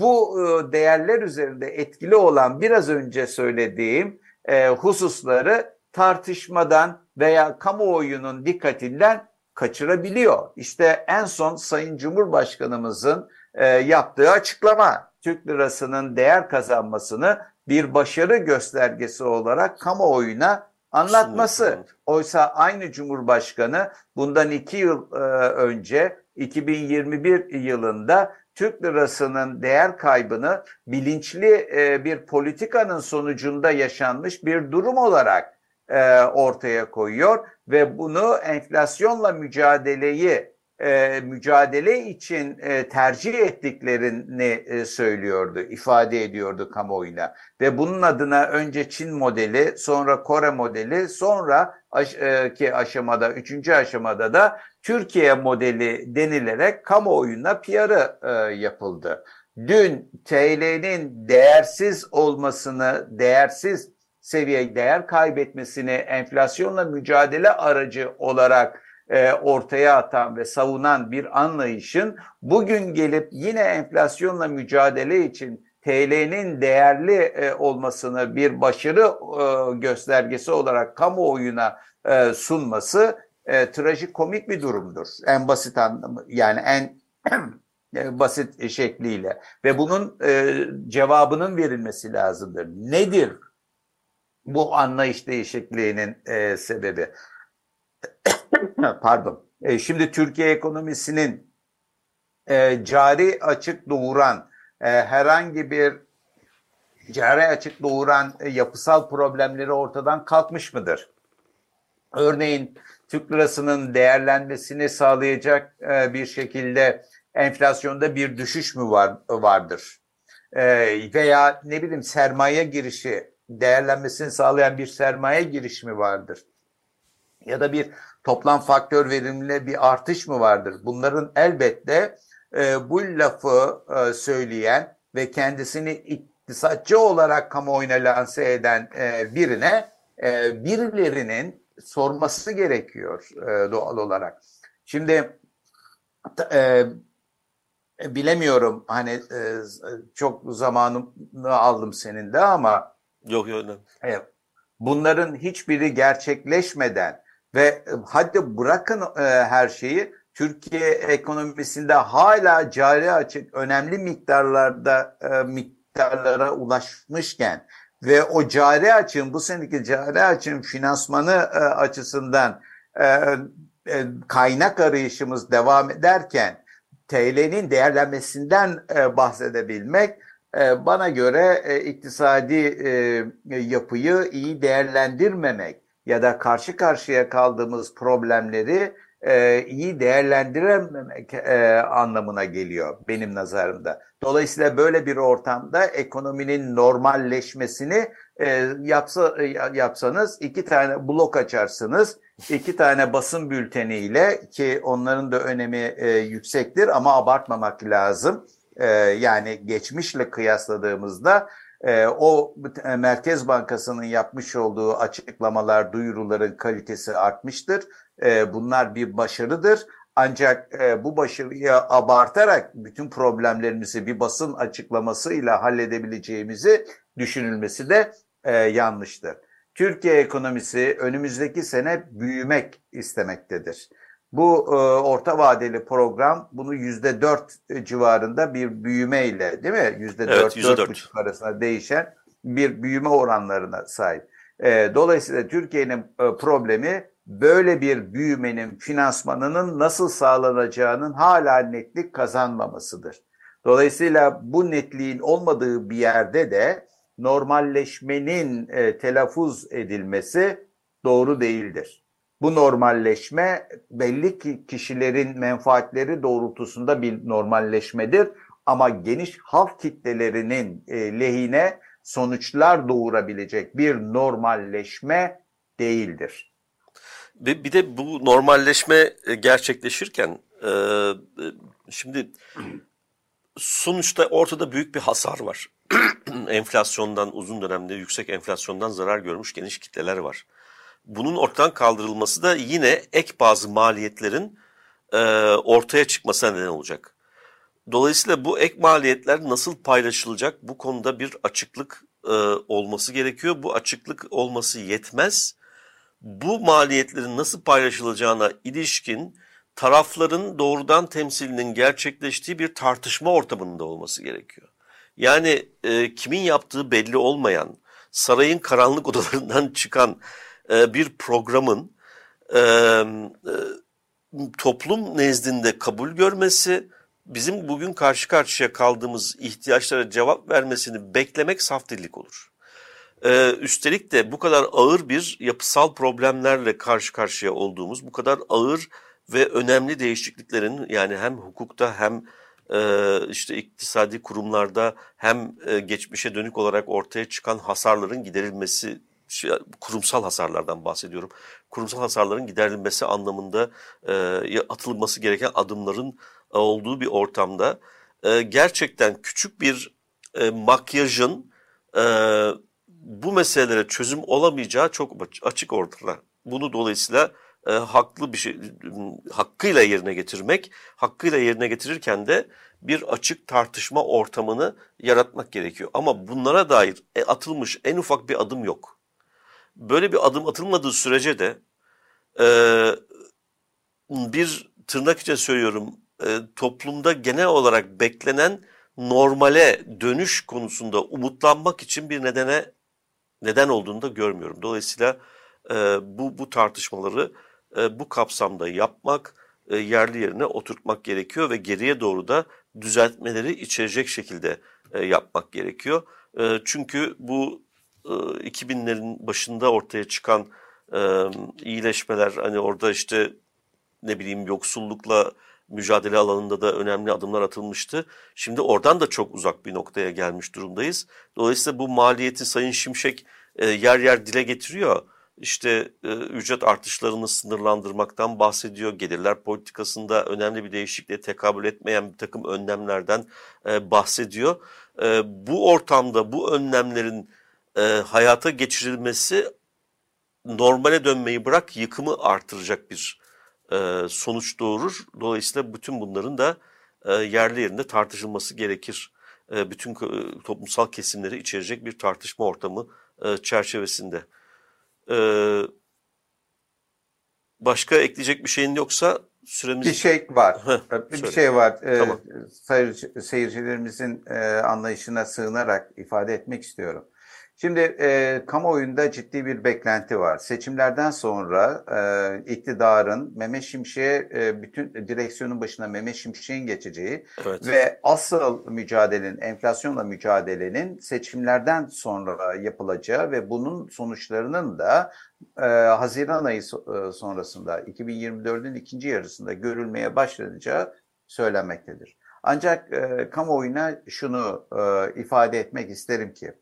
bu e, değerler üzerinde etkili olan biraz önce söylediğim e, hususları tartışmadan veya kamuoyunun dikkatinden kaçırabiliyor. İşte en son Sayın Cumhurbaşkanımızın e, yaptığı açıklama Türk lirasının değer kazanmasını bir başarı göstergesi olarak kamuoyuna anlatması. Oysa aynı Cumhurbaşkanı bundan iki yıl e, önce 2021 yılında Türk lirasının değer kaybını bilinçli e, bir politikanın sonucunda yaşanmış bir durum olarak e, ortaya koyuyor ve bunu enflasyonla mücadeleyi e, mücadele için e, tercih ettiklerini söylüyordu, ifade ediyordu kamuoyuna. Ve bunun adına önce Çin modeli, sonra Kore modeli, sonra ki aşamada, üçüncü aşamada da Türkiye modeli denilerek kamuoyuna PR'ı yapıldı. Dün TL'nin değersiz olmasını, değersiz seviye değer kaybetmesini enflasyonla mücadele aracı olarak e, ortaya atan ve savunan bir anlayışın bugün gelip yine enflasyonla mücadele için TL'nin değerli e, olmasını bir başarı e, göstergesi olarak kamuoyuna e, sunması e, trajikomik bir durumdur. En basit anlamı yani en e, basit şekliyle ve bunun e, cevabının verilmesi lazımdır. Nedir bu anlayış değişikliğinin e, sebebi? Pardon. E, şimdi Türkiye ekonomisinin e, cari açık doğuran e, herhangi bir cari açık doğuran e, yapısal problemleri ortadan kalkmış mıdır? Örneğin Türk lirasının değerlenmesini sağlayacak e, bir şekilde enflasyonda bir düşüş mü var vardır? E, veya ne bileyim sermaye girişi değerlenmesini sağlayan bir sermaye girişi mi vardır? Ya da bir toplam faktör verimli bir artış mı vardır? Bunların elbette e, bu lafı e, söyleyen ve kendisini iktisatçı olarak kamuoyuna lanse eden e, birine e, birilerinin sorması gerekiyor e, doğal olarak. Şimdi e, bilemiyorum hani e, çok zamanını aldım senin de ama yok yok e, bunların hiçbiri gerçekleşmeden ve e, hadi bırakın e, her şeyi Türkiye ekonomisinde hala cari açık önemli miktarlarda e, miktarlara ulaşmışken ve o cari açığın bu seneki cari açığın finansmanı e, açısından e, e, kaynak arayışımız devam ederken TL'nin değerlenmesinden e, bahsedebilmek bana göre e, iktisadi e, yapıyı iyi değerlendirmemek ya da karşı karşıya kaldığımız problemleri e, iyi değerlendirememek anlamına geliyor benim nazarımda. Dolayısıyla böyle bir ortamda ekonominin normalleşmesini yapsa, yapsanız iki tane blok açarsınız. iki tane basın bülteniyle ki onların da önemi yüksektir ama abartmamak lazım. E, yani geçmişle kıyasladığımızda e, o Merkez Bankası'nın yapmış olduğu açıklamalar, duyuruların kalitesi artmıştır. E, bunlar bir başarıdır. Ancak bu başarıyı abartarak bütün problemlerimizi bir basın açıklamasıyla halledebileceğimizi düşünülmesi de yanlıştır. Türkiye ekonomisi önümüzdeki sene büyümek istemektedir. Bu e, orta vadeli program bunu yüzde dört civarında bir büyümeyle değil mi? Yüzde dört, dört buçuk arasında değişen bir büyüme oranlarına sahip. E, dolayısıyla Türkiye'nin e, problemi böyle bir büyümenin finansmanının nasıl sağlanacağının hala netlik kazanmamasıdır. Dolayısıyla bu netliğin olmadığı bir yerde de normalleşmenin e, telaffuz edilmesi doğru değildir. Bu normalleşme belli ki kişilerin menfaatleri doğrultusunda bir normalleşmedir ama geniş halk kitlelerinin e, lehine sonuçlar doğurabilecek bir normalleşme değildir. Ve bir de bu normalleşme e, gerçekleşirken e, e, şimdi sonuçta ortada büyük bir hasar var. enflasyondan uzun dönemde yüksek enflasyondan zarar görmüş geniş kitleler var. Bunun ortadan kaldırılması da yine ek bazı maliyetlerin ortaya çıkmasına neden olacak. Dolayısıyla bu ek maliyetler nasıl paylaşılacak bu konuda bir açıklık olması gerekiyor. Bu açıklık olması yetmez bu maliyetlerin nasıl paylaşılacağına ilişkin tarafların doğrudan temsilinin gerçekleştiği bir tartışma ortamında olması gerekiyor. Yani e, kimin yaptığı belli olmayan, sarayın karanlık odalarından çıkan e, bir programın e, e, toplum nezdinde kabul görmesi, bizim bugün karşı karşıya kaldığımız ihtiyaçlara cevap vermesini beklemek saf dillik olur. Üstelik de bu kadar ağır bir yapısal problemlerle karşı karşıya olduğumuz, bu kadar ağır ve önemli değişikliklerin yani hem hukukta hem işte iktisadi kurumlarda hem geçmişe dönük olarak ortaya çıkan hasarların giderilmesi, kurumsal hasarlardan bahsediyorum. Kurumsal hasarların giderilmesi anlamında e, atılması gereken adımların olduğu bir ortamda e, gerçekten küçük bir e, makyajın e, bu meselelere çözüm olamayacağı çok açık ortada. Bunu dolayısıyla e, haklı bir şey, hakkıyla yerine getirmek, hakkıyla yerine getirirken de bir açık tartışma ortamını yaratmak gerekiyor. Ama bunlara dair e, atılmış en ufak bir adım yok. Böyle bir adım atılmadığı sürece de e, bir tırnak içinde söylüyorum e, toplumda genel olarak beklenen normale dönüş konusunda umutlanmak için bir nedene neden olduğunu da görmüyorum. Dolayısıyla e, bu bu tartışmaları e, bu kapsamda yapmak, e, yerli yerine oturtmak gerekiyor ve geriye doğru da düzeltmeleri içerecek şekilde e, yapmak gerekiyor. E, çünkü bu 2000'lerin başında ortaya çıkan e, iyileşmeler hani orada işte ne bileyim yoksullukla mücadele alanında da önemli adımlar atılmıştı. Şimdi oradan da çok uzak bir noktaya gelmiş durumdayız. Dolayısıyla bu maliyeti Sayın Şimşek e, yer yer dile getiriyor. İşte e, ücret artışlarını sınırlandırmaktan bahsediyor. Gelirler politikasında önemli bir değişikliğe tekabül etmeyen bir takım önlemlerden e, bahsediyor. E, bu ortamda bu önlemlerin e, hayata geçirilmesi normale dönmeyi bırak yıkımı artıracak bir e, sonuç doğurur. Dolayısıyla bütün bunların da e, yerli yerinde tartışılması gerekir. E, bütün toplumsal kesimleri içerecek bir tartışma ortamı çerçevesinde. Başka ekleyecek bir şeyin yoksa süremiz... Bir şey var. Heh, bir söyle. şey var. Tamam. Seyircilerimizin anlayışına sığınarak ifade etmek istiyorum. Şimdi e, kamuoyunda ciddi bir beklenti var. Seçimlerden sonra e, iktidarın Mehmet Şimşek'e e, bütün direksiyonun başına Mehmet Şimşek'in geçeceği evet. ve asıl mücadelenin, enflasyonla mücadelenin seçimlerden sonra yapılacağı ve bunun sonuçlarının da e, Haziran ayı e, sonrasında 2024'ün ikinci yarısında görülmeye başlanacağı söylenmektedir. Ancak e, kamuoyuna şunu e, ifade etmek isterim ki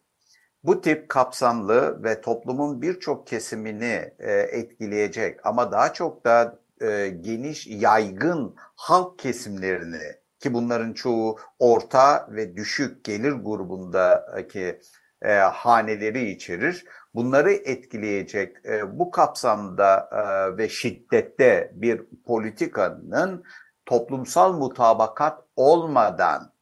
bu tip kapsamlı ve toplumun birçok kesimini e, etkileyecek ama daha çok da e, geniş, yaygın halk kesimlerini ki bunların çoğu orta ve düşük gelir grubundaki e, haneleri içerir. Bunları etkileyecek e, bu kapsamda e, ve şiddette bir politikanın toplumsal mutabakat olmadan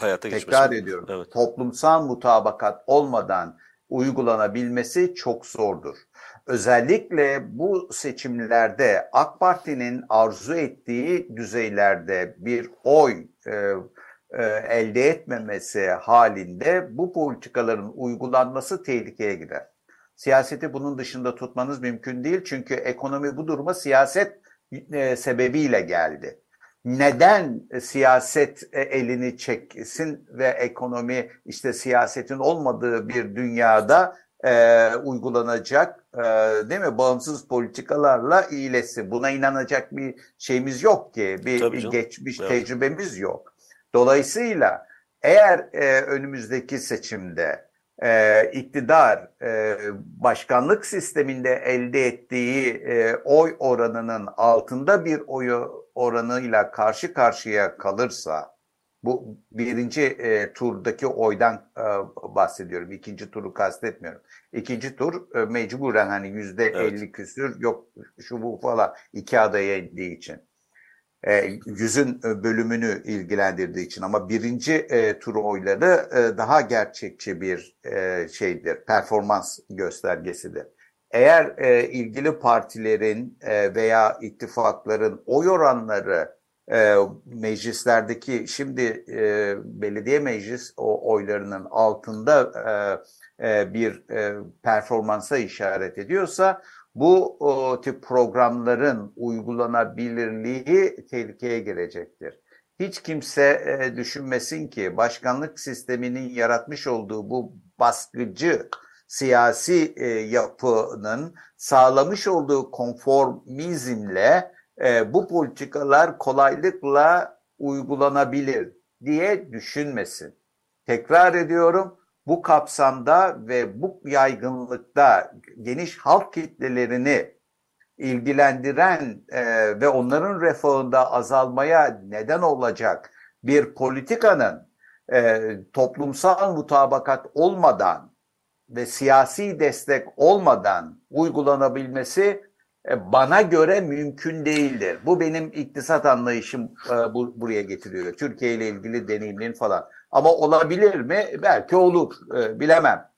hayata geçmesi. Tekrar ediyorum. Evet. Toplumsal mutabakat olmadan uygulanabilmesi çok zordur. Özellikle bu seçimlerde AK Parti'nin arzu ettiği düzeylerde bir oy e, e, elde etmemesi halinde bu politikaların uygulanması tehlikeye girer. Siyaseti bunun dışında tutmanız mümkün değil çünkü ekonomi bu duruma siyaset e, sebebiyle geldi neden siyaset e, elini çeksin ve ekonomi işte siyasetin olmadığı bir dünyada e, uygulanacak e, değil mi bağımsız politikalarla iyileşsin. Buna inanacak bir şeyimiz yok ki bir geçmiş evet. tecrübemiz yok. Dolayısıyla eğer e, önümüzdeki seçimde e, iktidar e, başkanlık sisteminde elde ettiği e, oy oranının altında bir oyu oranıyla karşı karşıya kalırsa bu birinci e, turdaki oydan e, bahsediyorum. İkinci turu kastetmiyorum. İkinci tur e, mecburen hani yüzde elli küsür yok şu bu falan iki adaya indiği için. E, yüzün e, bölümünü ilgilendirdiği için ama birinci e, tur oyları e, daha gerçekçi bir e, şeydir, performans göstergesidir. Eğer e, ilgili partilerin e, veya ittifakların oy oranları e, meclislerdeki şimdi e, belediye meclis o oylarının altında e, e, bir e, performansa işaret ediyorsa bu o, tip programların uygulanabilirliği tehlikeye girecektir. Hiç kimse e, düşünmesin ki başkanlık sisteminin yaratmış olduğu bu baskıcı siyasi e, yapının sağlamış olduğu konformizmle e, bu politikalar kolaylıkla uygulanabilir diye düşünmesin. Tekrar ediyorum bu kapsamda ve bu yaygınlıkta geniş halk kitlelerini ilgilendiren e, ve onların refahında azalmaya neden olacak bir politikanın e, toplumsal mutabakat olmadan ve siyasi destek olmadan uygulanabilmesi e, bana göre mümkün değildir. Bu benim iktisat anlayışım e, bu, buraya getiriyor. Türkiye ile ilgili deneyimlerin falan. Ama olabilir mi? Belki olur. E, bilemem.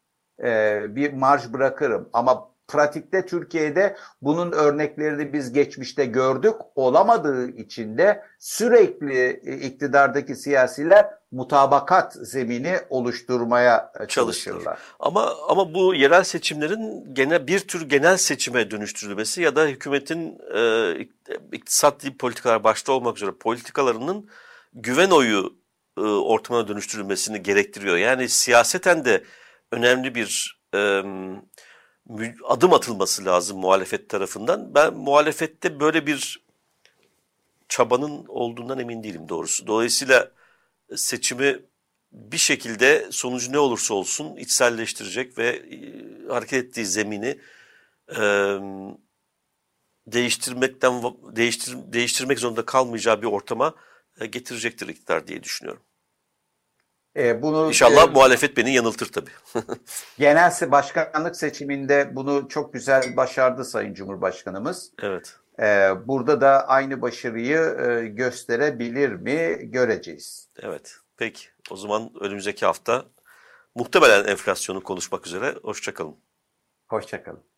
E, bir marj bırakırım. Ama pratikte Türkiye'de bunun örneklerini biz geçmişte gördük. Olamadığı için de sürekli e, iktidardaki siyasiler mutabakat zemini oluşturmaya e, çalışırlar. Ama ama bu yerel seçimlerin gene bir tür genel seçime dönüştürülmesi ya da hükümetin e, iktisadi politikalar başta olmak üzere politikalarının güven oyu e, ortamına dönüştürülmesini gerektiriyor. Yani siyaseten de önemli bir e, adım atılması lazım muhalefet tarafından. Ben muhalefette böyle bir çabanın olduğundan emin değilim doğrusu. Dolayısıyla seçimi bir şekilde sonucu ne olursa olsun içselleştirecek ve e, hareket ettiği zemini e, değiştirmekten değiştir, değiştirmek zorunda kalmayacağı bir ortama getirecektir iktidar diye düşünüyorum. E, bunu İnşallah e, muhalefet beni yanıltır tabii. genel başkanlık seçiminde bunu çok güzel başardı Sayın Cumhurbaşkanımız. Evet. E, burada da aynı başarıyı e, gösterebilir mi göreceğiz. Evet. Peki. O zaman önümüzdeki hafta muhtemelen enflasyonu konuşmak üzere. Hoşçakalın. Hoşçakalın.